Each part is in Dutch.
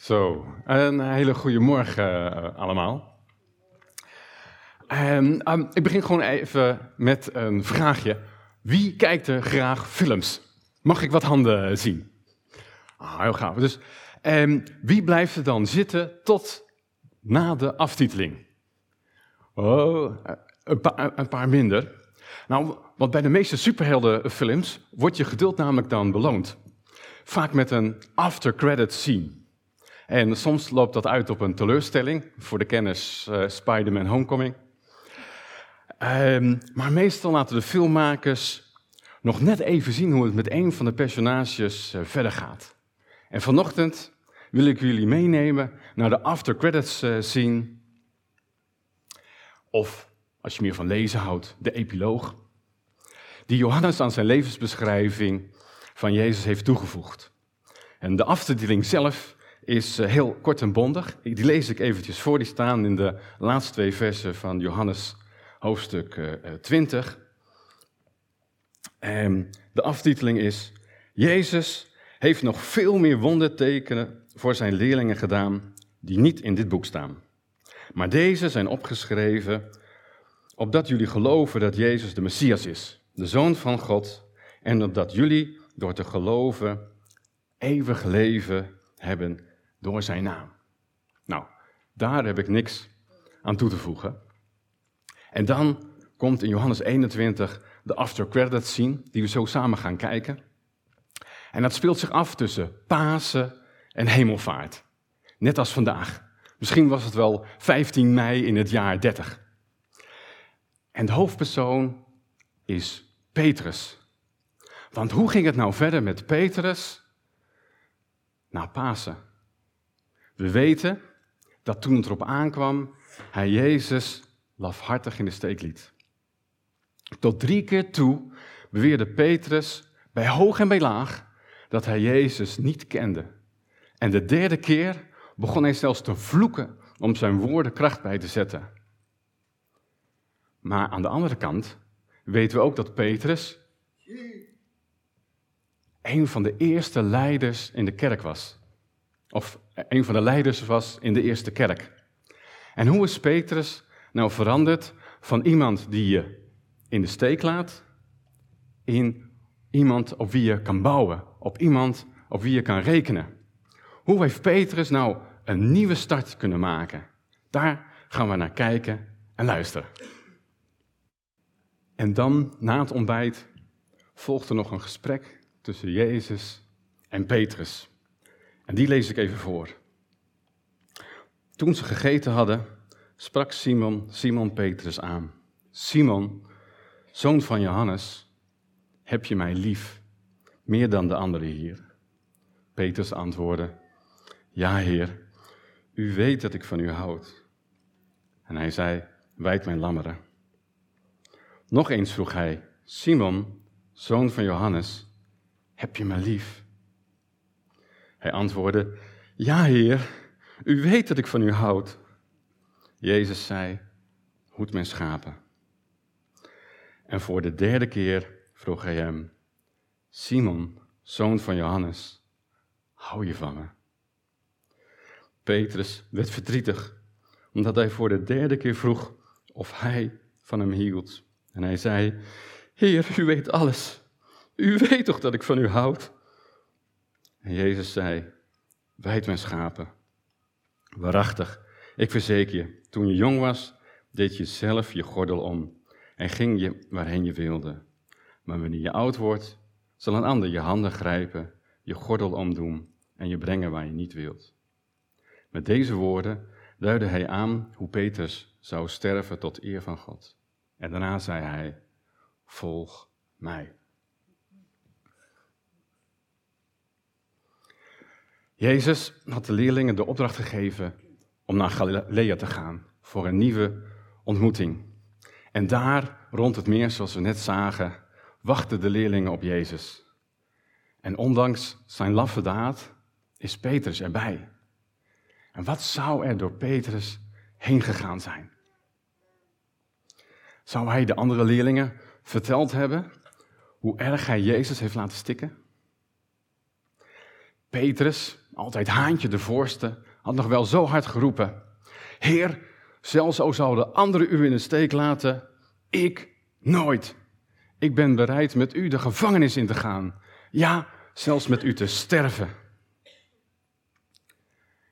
Zo, een hele goede morgen eh, allemaal. En, ehm, ik begin gewoon even met een vraagje. Wie kijkt er graag films? Mag ik wat handen zien? Ah, heel gaaf. Dus um, wie blijft er dan zitten tot na de aftiteling? Oh, een, een paar minder. Nou, want bij de meeste superheldenfilms wordt je geduld namelijk dan beloond. Vaak met een after-credit scene. En soms loopt dat uit op een teleurstelling. Voor de kennis uh, Spider-Man Homecoming. Um, maar meestal laten de filmmakers nog net even zien hoe het met een van de personages uh, verder gaat. En vanochtend wil ik jullie meenemen naar de after credits uh, scene. Of, als je meer van lezen houdt, de epiloog. Die Johannes aan zijn levensbeschrijving van Jezus heeft toegevoegd. En de aftiteling zelf is eh, heel kort en bondig. Die lees ik eventjes voor, die staan in de laatste twee versen van Johannes hoofdstuk 20. En de aftiteling is, Jezus heeft nog veel meer wondertekenen voor zijn leerlingen gedaan die niet in dit boek staan. Maar deze zijn opgeschreven opdat jullie geloven dat Jezus de Messias is, de Zoon van God, en opdat jullie door te geloven eeuwig leven hebben door zijn naam. Nou, daar heb ik niks aan toe te voegen. En dan komt in Johannes 21 de after credit scene, die we zo samen gaan kijken. En dat speelt zich af tussen Pasen en Hemelvaart. Net als vandaag. Misschien was het wel 15 mei in het jaar 30. En de hoofdpersoon is Petrus. Want hoe ging het nou verder met Petrus na Pasen? We weten dat toen het erop aankwam, hij Jezus lafhartig in de steek liet. Tot drie keer toe beweerde Petrus bij hoog en bij laag dat hij Jezus niet kende. En de derde keer begon hij zelfs te vloeken om zijn woorden kracht bij te zetten. Maar aan de andere kant weten we ook dat Petrus een van de eerste leiders in de kerk was. Of een van de leiders was in de eerste kerk. En hoe is Petrus nou veranderd van iemand die je in de steek laat, in iemand op wie je kan bouwen, op iemand op wie je kan rekenen? Hoe heeft Petrus nou een nieuwe start kunnen maken? Daar gaan we naar kijken en luisteren. En dan, na het ontbijt, volgt er nog een gesprek tussen Jezus en Petrus. En die lees ik even voor. Toen ze gegeten hadden, sprak Simon, Simon Petrus aan. Simon, zoon van Johannes, heb je mij lief, meer dan de anderen hier? Petrus antwoordde, ja heer, u weet dat ik van u houd. En hij zei, wijd mijn lammeren. Nog eens vroeg hij, Simon, zoon van Johannes, heb je me lief? Hij antwoordde, ja heer, u weet dat ik van u houd. Jezus zei, hoed mijn schapen. En voor de derde keer vroeg hij hem, Simon, zoon van Johannes, hou je van me? Petrus werd verdrietig, omdat hij voor de derde keer vroeg of hij van hem hield. En hij zei, Heer, u weet alles. U weet toch dat ik van u houd? En Jezus zei, wijd mijn schapen. Waarachtig, ik verzeker je, toen je jong was, deed je zelf je gordel om en ging je waarheen je wilde. Maar wanneer je oud wordt, zal een ander je handen grijpen, je gordel omdoen en je brengen waar je niet wilt. Met deze woorden duidde hij aan hoe Petrus zou sterven tot eer van God. En daarna zei hij, volg mij. Jezus had de leerlingen de opdracht gegeven om naar Galilea te gaan voor een nieuwe ontmoeting. En daar, rond het meer, zoals we net zagen, wachten de leerlingen op Jezus. En ondanks zijn laffe daad is Petrus erbij. En wat zou er door Petrus heen gegaan zijn? Zou hij de andere leerlingen verteld hebben hoe erg hij Jezus heeft laten stikken? Petrus, altijd Haantje de voorste, had nog wel zo hard geroepen: Heer, zelfs al zouden anderen u in de steek laten, ik nooit. Ik ben bereid met u de gevangenis in te gaan. Ja, zelfs met u te sterven.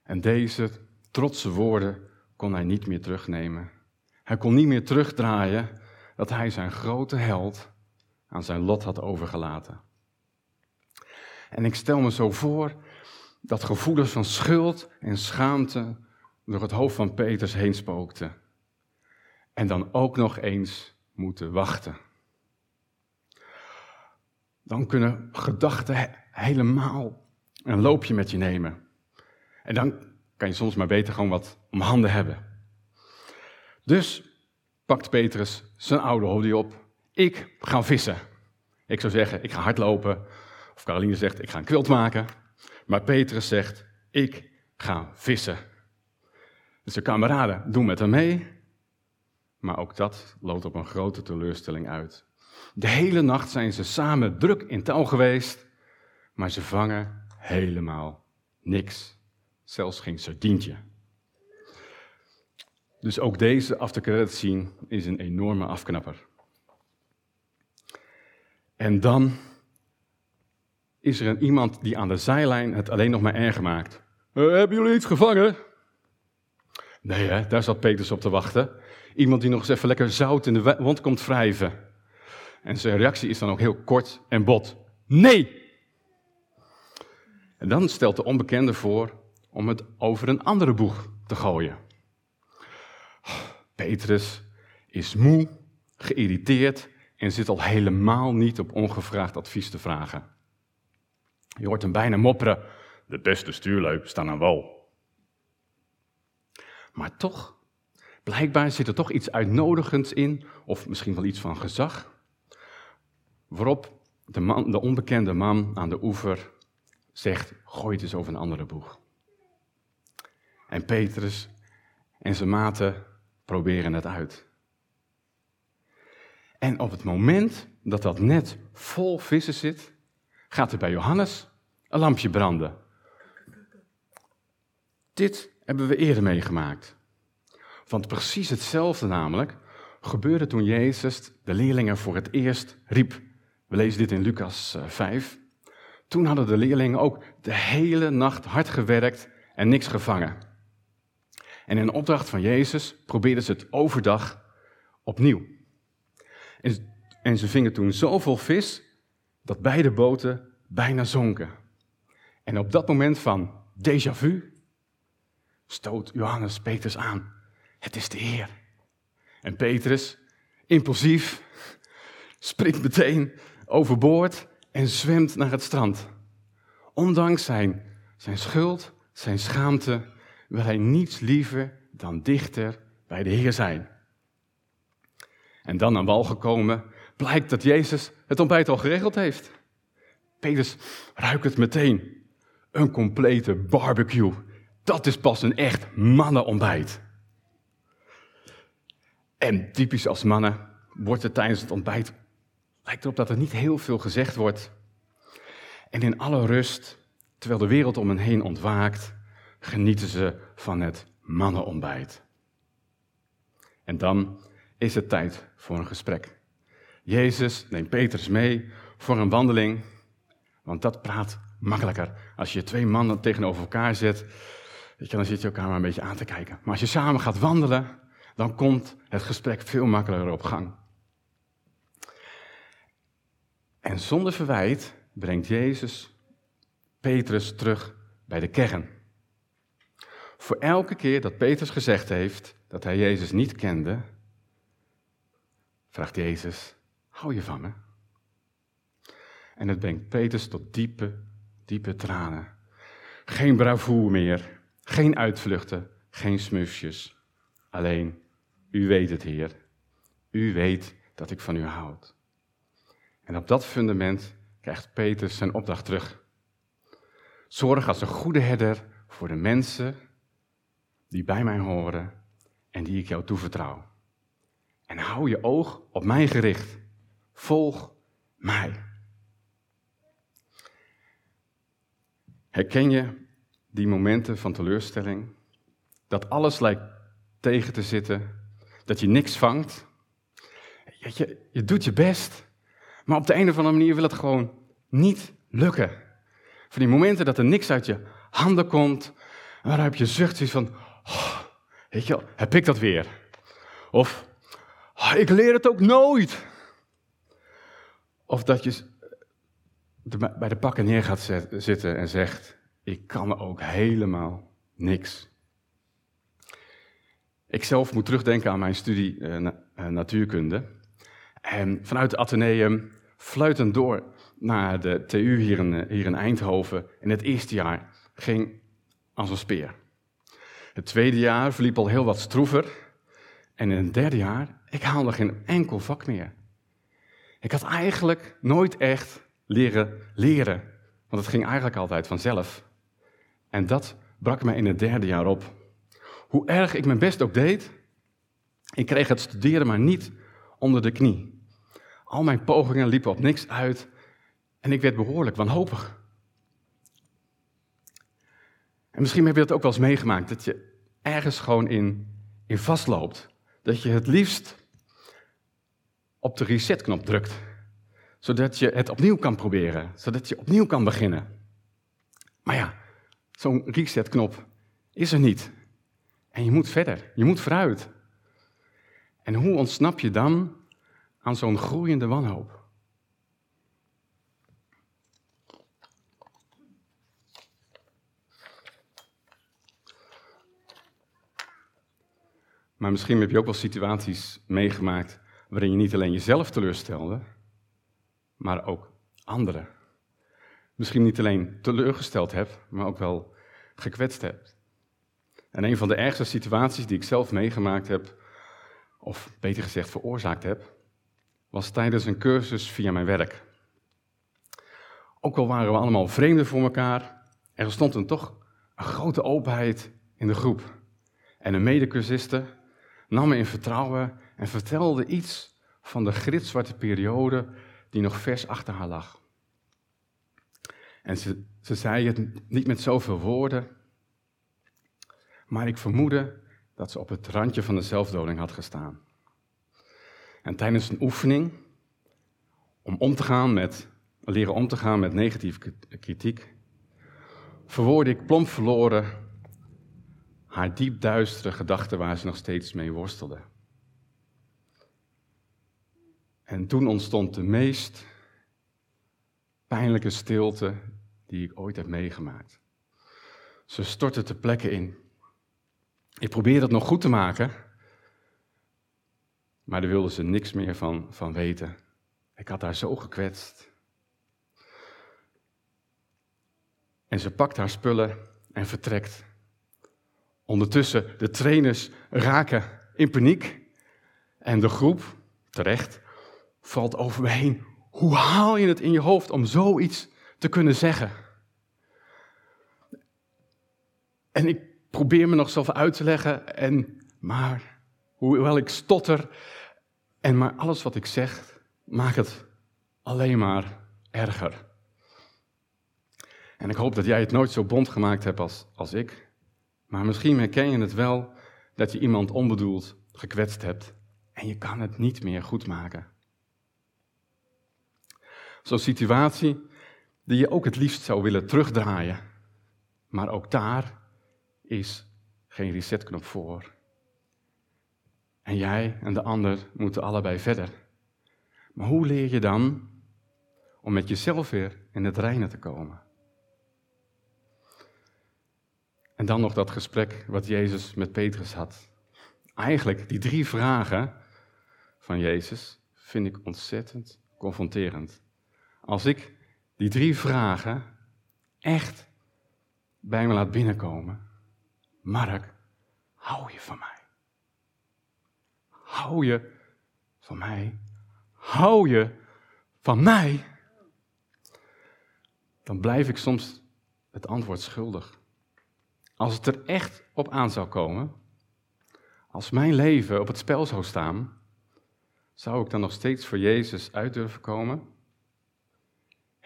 En deze trotse woorden kon hij niet meer terugnemen. Hij kon niet meer terugdraaien dat hij zijn grote held aan zijn lot had overgelaten. En ik stel me zo voor dat gevoelens van schuld en schaamte door het hoofd van Peters heen spookten. En dan ook nog eens moeten wachten. Dan kunnen gedachten helemaal een loopje met je nemen. En dan kan je soms maar beter gewoon wat om handen hebben. Dus pakt Petrus zijn oude hobby op. Ik ga vissen. Ik zou zeggen, ik ga hardlopen. Of Caroline zegt, ik ga een quilt maken. Maar Petrus zegt, ik ga vissen. Dus de kameraden doen met hem mee. Maar ook dat loopt op een grote teleurstelling uit. De hele nacht zijn ze samen druk in touw geweest, maar ze vangen helemaal niks. Zelfs geen sardientje. Dus ook deze after zien is een enorme afknapper. En dan is er een iemand die aan de zijlijn het alleen nog maar erger maakt. Uh, hebben jullie iets gevangen? Nee, hè, daar zat Peters op te wachten. Iemand die nog eens even lekker zout in de wond komt wrijven. En zijn reactie is dan ook heel kort en bot. Nee! En dan stelt de onbekende voor om het over een andere boeg te gooien. Petrus is moe, geïrriteerd en zit al helemaal niet op ongevraagd advies te vragen. Je hoort hem bijna mopperen: De beste stuurlui staan aan wal. Maar toch, blijkbaar zit er toch iets uitnodigends in, of misschien wel iets van gezag. Waarop de, man, de onbekende man aan de oever zegt: Gooi het eens over een andere boeg. En Petrus en zijn maten proberen het uit. En op het moment dat dat net vol vissen zit, gaat er bij Johannes een lampje branden. Dit hebben we eerder meegemaakt. Want precies hetzelfde namelijk gebeurde toen Jezus de leerlingen voor het eerst riep. We lezen dit in Lucas 5. Eh, toen hadden de leerlingen ook de hele nacht hard gewerkt en niks gevangen. En in opdracht van Jezus probeerden ze het overdag opnieuw. En, en ze vingen toen zoveel vis dat beide boten bijna zonken. En op dat moment van déjà vu stoot Johannes Petrus aan. Het is de Heer. En Petrus, impulsief, springt meteen overboord en zwemt naar het strand. Ondanks zijn, zijn schuld, zijn schaamte, wil hij niets liever dan dichter bij de Heer zijn. En dan aan wal gekomen, blijkt dat Jezus het ontbijt al geregeld heeft. Petrus ruikt het meteen. Een complete barbecue. Dat is pas een echt mannenontbijt. En typisch als mannen wordt er tijdens het ontbijt, lijkt erop dat er niet heel veel gezegd wordt. En in alle rust, terwijl de wereld om hen heen ontwaakt, genieten ze van het mannenontbijt. En dan is het tijd voor een gesprek. Jezus neemt Petrus mee voor een wandeling, want dat praat makkelijker. Als je twee mannen tegenover elkaar zet, dan zit je elkaar maar een beetje aan te kijken. Maar als je samen gaat wandelen, dan komt het gesprek veel makkelijker op gang. En zonder verwijt brengt Jezus Petrus terug bij de kern. Voor elke keer dat Petrus gezegd heeft dat hij Jezus niet kende, vraagt Jezus, hou je van me? En het brengt Petrus tot diepe, diepe tranen. Geen bravoer meer, geen uitvluchten, geen smufjes. Alleen, u weet het, Heer. U weet dat ik van u houd. En op dat fundament krijgt Petrus zijn opdracht terug. Zorg als een goede herder voor de mensen die bij mij horen en die ik jou toevertrouw. En hou je oog op mij gericht. Volg mij. Herken je die momenten van teleurstelling, dat alles lijkt tegen te zitten, dat je niks vangt. Je, je doet je best, maar op de een of andere manier wil het gewoon niet lukken. Van die momenten dat er niks uit je handen komt, heb je zucht van, oh, weet je heb ik dat weer? Of, oh, ik leer het ook nooit. Of dat je bij de pakken neer gaat zitten en zegt, ik kan ook helemaal niks. Ik zelf moet terugdenken aan mijn studie uh, natuurkunde. En vanuit het Atheneum fluitend door naar de TU hier in, eh, hier in Eindhoven. In het eerste jaar ging als een speer. Het tweede jaar verliep al heel wat stroever. En in het derde jaar, ik haalde geen enkel vak meer. Ik had eigenlijk nooit echt leren leren, want het ging eigenlijk altijd vanzelf. En dat brak mij in het derde jaar op. Hoe erg ik mijn best ook deed, ik kreeg het studeren maar niet onder de knie. Al mijn pogingen liepen op niks uit en ik werd behoorlijk wanhopig. En misschien heb je dat ook wel eens meegemaakt, dat je ergens gewoon in, in vastloopt. Dat je het liefst op de resetknop drukt, zodat je het opnieuw kan proberen, zodat je opnieuw kan beginnen. Maar ja, zo'n resetknop is er niet. En je moet verder, je moet vooruit. En hoe ontsnap je dan aan zo'n groeiende wanhoop? Maar misschien heb je ook wel situaties meegemaakt waarin je niet alleen jezelf teleurstelde, maar ook anderen. Misschien niet alleen teleurgesteld hebt, maar ook wel gekwetst hebt. En een van de ergste situaties die ik zelf meegemaakt heb, of beter gezegd veroorzaakt heb, was tijdens een cursus via mijn werk. Ook al waren we allemaal vreemden voor elkaar, er stond een toch een grote openheid in de groep. En een medecursiste nam me in vertrouwen en vertelde iets van de gritzwarte periode die nog vers achter haar lag. En ze, ze zei het niet met zoveel woorden, maar ik vermoedde dat ze op het randje van de zelfdoding had gestaan. En tijdens een oefening om om te gaan met, leren om te gaan met negatieve kritiek, verwoordde ik plomp verloren haar diep duistere gedachten waar ze nog steeds mee worstelde. En toen ontstond de meest pijnlijke stilte die ik ooit heb meegemaakt. Ze stortte te plekken in. Ik probeerde het nog goed te maken, maar daar wilde ze niks meer van, van weten. Ik had haar zo gekwetst. En ze pakt haar spullen en vertrekt. Ondertussen, de trainers raken in paniek. En de groep, terecht, valt over me heen. Hoe haal je het in je hoofd om zoiets te kunnen zeggen? En ik probeer me nog zelf uit te leggen, en, maar hoewel ik stotter, en maar alles wat ik zeg, maakt het alleen maar erger. En ik hoop dat jij het nooit zo bond gemaakt hebt als, als ik. Maar misschien herken je het wel dat je iemand onbedoeld gekwetst hebt en je kan het niet meer goed maken. Zo'n situatie die je ook het liefst zou willen terugdraaien, maar ook daar is geen resetknop voor. En jij en de ander moeten allebei verder. Maar hoe leer je dan om met jezelf weer in het reinen te komen? En dan nog dat gesprek wat Jezus met Petrus had. Eigenlijk, die drie vragen van Jezus vind ik ontzettend confronterend. Als ik die drie vragen echt bij me laat binnenkomen. Mark, hou je van mij? Hou je van mij? Hou je van mij? Dan blijf ik soms het antwoord schuldig. Als het er echt op aan zou komen, als mijn leven op het spel zou staan, zou ik dan nog steeds voor Jezus uit durven komen?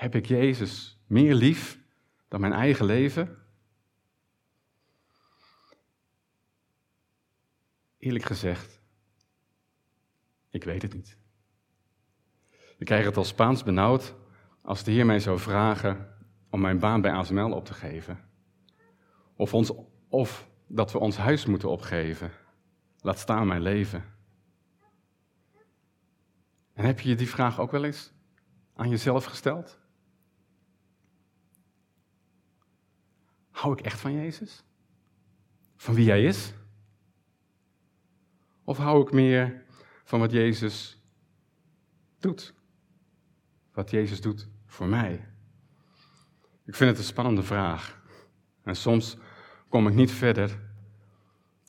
Heb ik Jezus meer lief dan mijn eigen leven? Eerlijk gezegd, ik weet het niet. Ik krijg het al Spaans benauwd als de Heer mij zou vragen om mijn baan bij ASML op te geven. Of, ons, of dat we ons huis moeten opgeven. Laat staan mijn leven. En heb je je die vraag ook wel eens aan jezelf gesteld? Hou ik echt van Jezus? Van wie Hij is? Of hou ik meer van wat Jezus doet? Wat Jezus doet voor mij? Ik vind het een spannende vraag. En soms kom ik niet verder.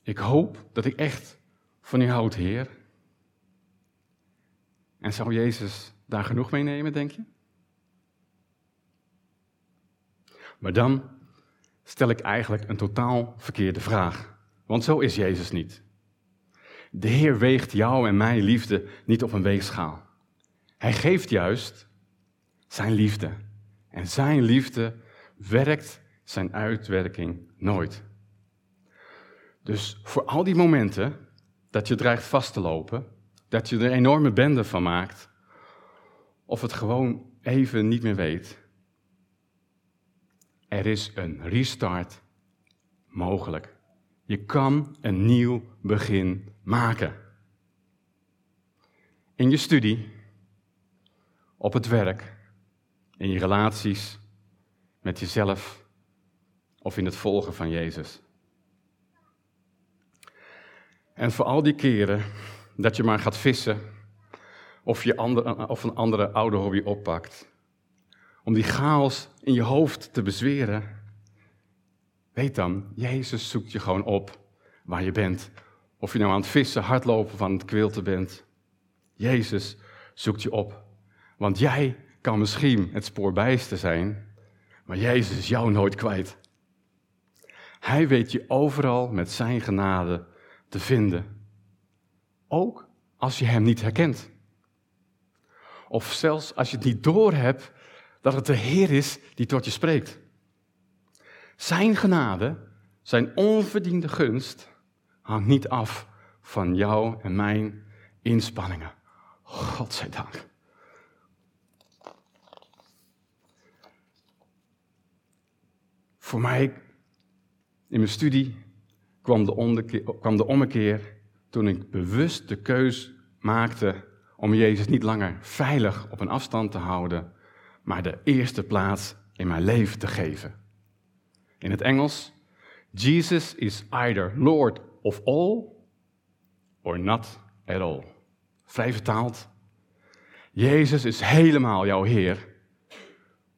Ik hoop dat ik echt van u houd, Heer. En zou Jezus daar genoeg mee nemen, denk je? Maar dan stel ik eigenlijk een totaal verkeerde vraag. Want zo is Jezus niet. De Heer weegt jou en mijn liefde niet op een weegschaal. Hij geeft juist zijn liefde. En zijn liefde werkt zijn uitwerking nooit. Dus voor al die momenten dat je dreigt vast te lopen, dat je er enorme bende van maakt, of het gewoon even niet meer weet, er is een restart mogelijk. Je kan een nieuw begin maken. In je studie, op het werk, in je relaties, met jezelf of in het volgen van Jezus. En voor al die keren dat je maar gaat vissen of, je of een andere oude hobby oppakt, om die chaos in je hoofd te bezweren, weet dan, Jezus zoekt je gewoon op waar je bent. Of je nou aan het vissen, hardlopen van het kwilten bent. Jezus zoekt je op. Want jij kan misschien het spoor bijster zijn, maar Jezus is jou nooit kwijt. Hij weet je overal met zijn genade te vinden. Ook als je hem niet herkent. Of zelfs als je het niet doorhebt dat het de Heer is die tot je spreekt. Zijn genade, zijn onverdiende gunst, hangt niet af van jou en mijn inspanningen. Godzijdank. Voor mij, in mijn studie, kwam de, kwam de ommekeer toen ik bewust de keus maakte om Jezus niet langer veilig op een afstand te houden, maar de eerste plaats in mijn leven te geven. In het Engels, Jesus is either Lord of all or not at all. Vrij vertaald, Jezus is helemaal jouw Heer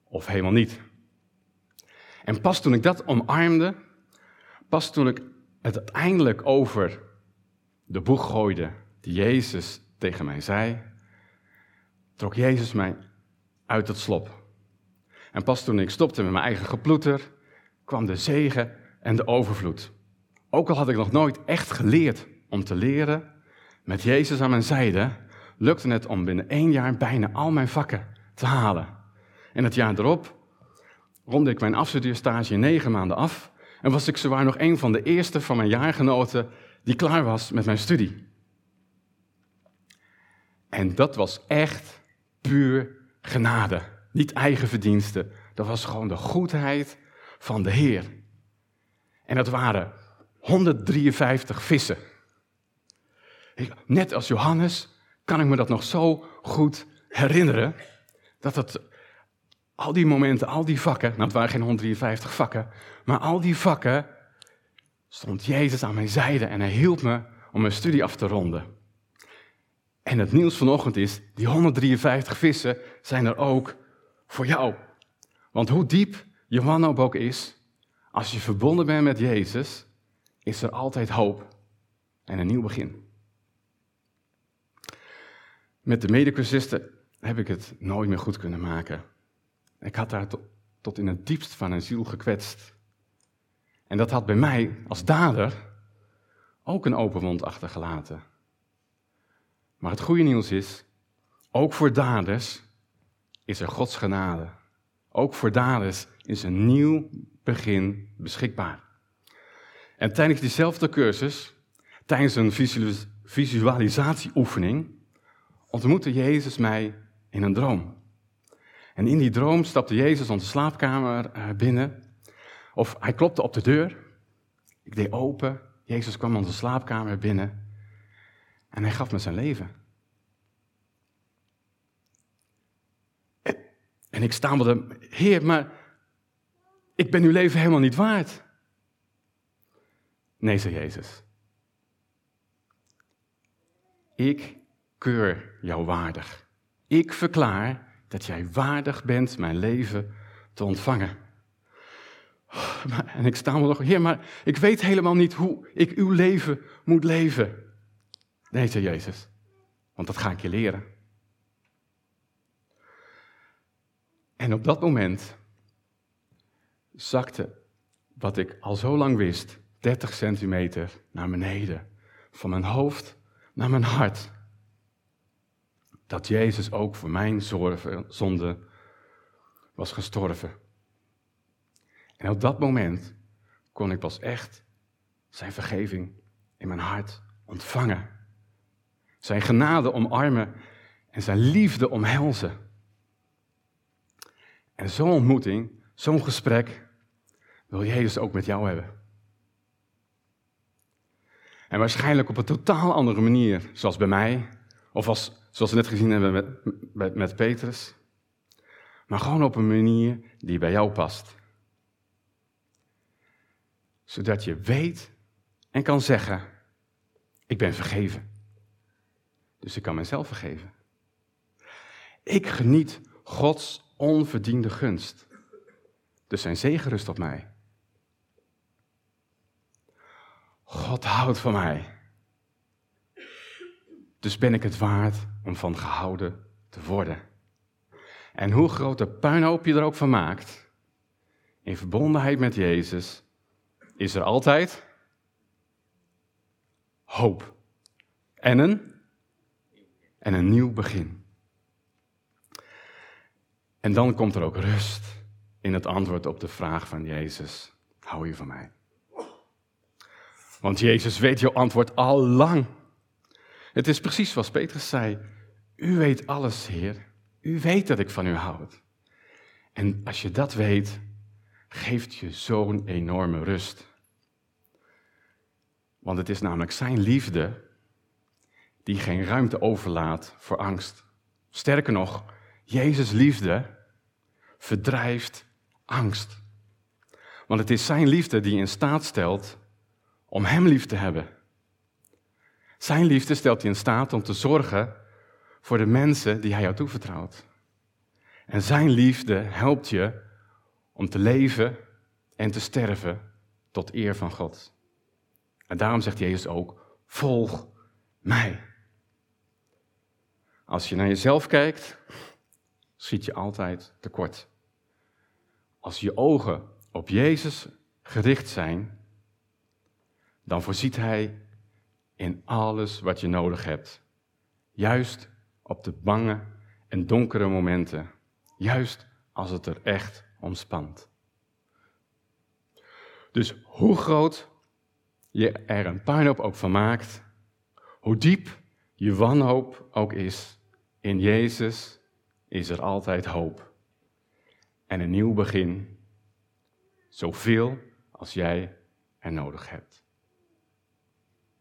of helemaal niet. En pas toen ik dat omarmde, pas toen ik het uiteindelijk over de boeg gooide die Jezus tegen mij zei, trok Jezus mij uit het slop. En pas toen ik stopte met mijn eigen geploeter, kwam de zegen en de overvloed. Ook al had ik nog nooit echt geleerd om te leren, met Jezus aan mijn zijde lukte het om binnen één jaar bijna al mijn vakken te halen. En het jaar erop ronde ik mijn afstudeerstage negen maanden af en was ik zowaar nog een van de eerste van mijn jaargenoten die klaar was met mijn studie. En dat was echt puur genade, niet eigen verdiensten. Dat was gewoon de goedheid van de Heer. En dat waren 153 vissen. Net als Johannes kan ik me dat nog zo goed herinneren. Dat het al die momenten, al die vakken, nou het waren geen 153 vakken, maar al die vakken stond Jezus aan mijn zijde en hij hielp me om mijn studie af te ronden. En het nieuws vanochtend is, die 153 vissen zijn er ook voor jou. Want hoe diep je wanhoop ook is, als je verbonden bent met Jezus, is er altijd hoop en een nieuw begin. Met de medecursisten heb ik het nooit meer goed kunnen maken. Ik had daar tot, in het diepst van een ziel gekwetst. En dat had bij mij als dader ook een open mond achtergelaten. Maar het goede nieuws is, ook voor daders is er Gods genade. Ook voor daders is een nieuw begin beschikbaar. En tijdens diezelfde cursus, Tijdens een visualisatieoefening ontmoette Jezus mij in een droom. En in die droom stapte Jezus onze slaapkamer eh, binnen. Of hij klopte op de deur. Ik deed open. Jezus kwam onze slaapkamer binnen. En hij gaf me zijn leven. En ik stamelde, Heer, maar ik ben uw leven helemaal niet waard. Nee, zei Jezus. Ik keur jou waardig. Ik verklaar dat jij waardig bent mijn leven te ontvangen. En ik sta me nog, Heer, maar ik weet helemaal niet hoe ik uw leven moet leven. Nee, zei Jezus, want dat ga ik je leren. En op dat moment zakte wat ik al zo lang wist, 30 centimeter naar beneden. Van mijn hoofd naar mijn hart. Dat Jezus ook voor mijn zonde was gestorven. En op dat moment kon ik pas echt zijn vergeving in mijn hart ontvangen. Zijn genade omarmen en zijn liefde omhelzen. En zo'n ontmoeting, zo'n gesprek, wil Jezus ook met jou hebben. En waarschijnlijk op een totaal andere manier, zoals bij mij, of als, zoals we net gezien hebben met, Petrus. Maar gewoon op een manier die bij jou past. Zodat je weet en kan zeggen, ik ben vergeven. Dus ik kan mezelf vergeven. Ik geniet Gods onverdiende gunst. Dus zijn zegen rust op mij. God houdt van mij. Dus ben ik het waard om van gehouden te worden. En hoe groot puinhoop je er ook van maakt, in verbondenheid met Jezus, is er altijd hoop. En een, en een nieuw begin. En dan komt er ook rust in het antwoord op de vraag van Jezus: hou je van mij? Want Jezus weet jouw antwoord al lang. Het is precies zoals Petrus zei. U weet alles, Heer. U weet dat ik van u houd. En als je dat weet, geeft je zo'n enorme rust. Want het is namelijk zijn liefde die geen ruimte overlaat voor angst. Sterker nog, Jezus' liefde verdrijft angst. Want het is zijn liefde die in staat stelt om Hem lief te hebben. Zijn liefde stelt je in staat om te zorgen voor de mensen die Hij jou toevertrouwt. En Zijn liefde helpt je om te leven en te sterven tot eer van God. En daarom zegt Jezus ook, volg mij. Als je naar jezelf kijkt, schiet je altijd tekort. Als je ogen op Jezus gericht zijn, dan voorziet Hij in alles wat je nodig hebt. Juist op de bange en donkere momenten. Juist als het er echt om spant. Dus hoe groot je er een puinhoop ook van maakt, hoe diep je wanhoop ook is, in Jezus is er altijd hoop. En een nieuw begin, zoveel als jij er nodig hebt.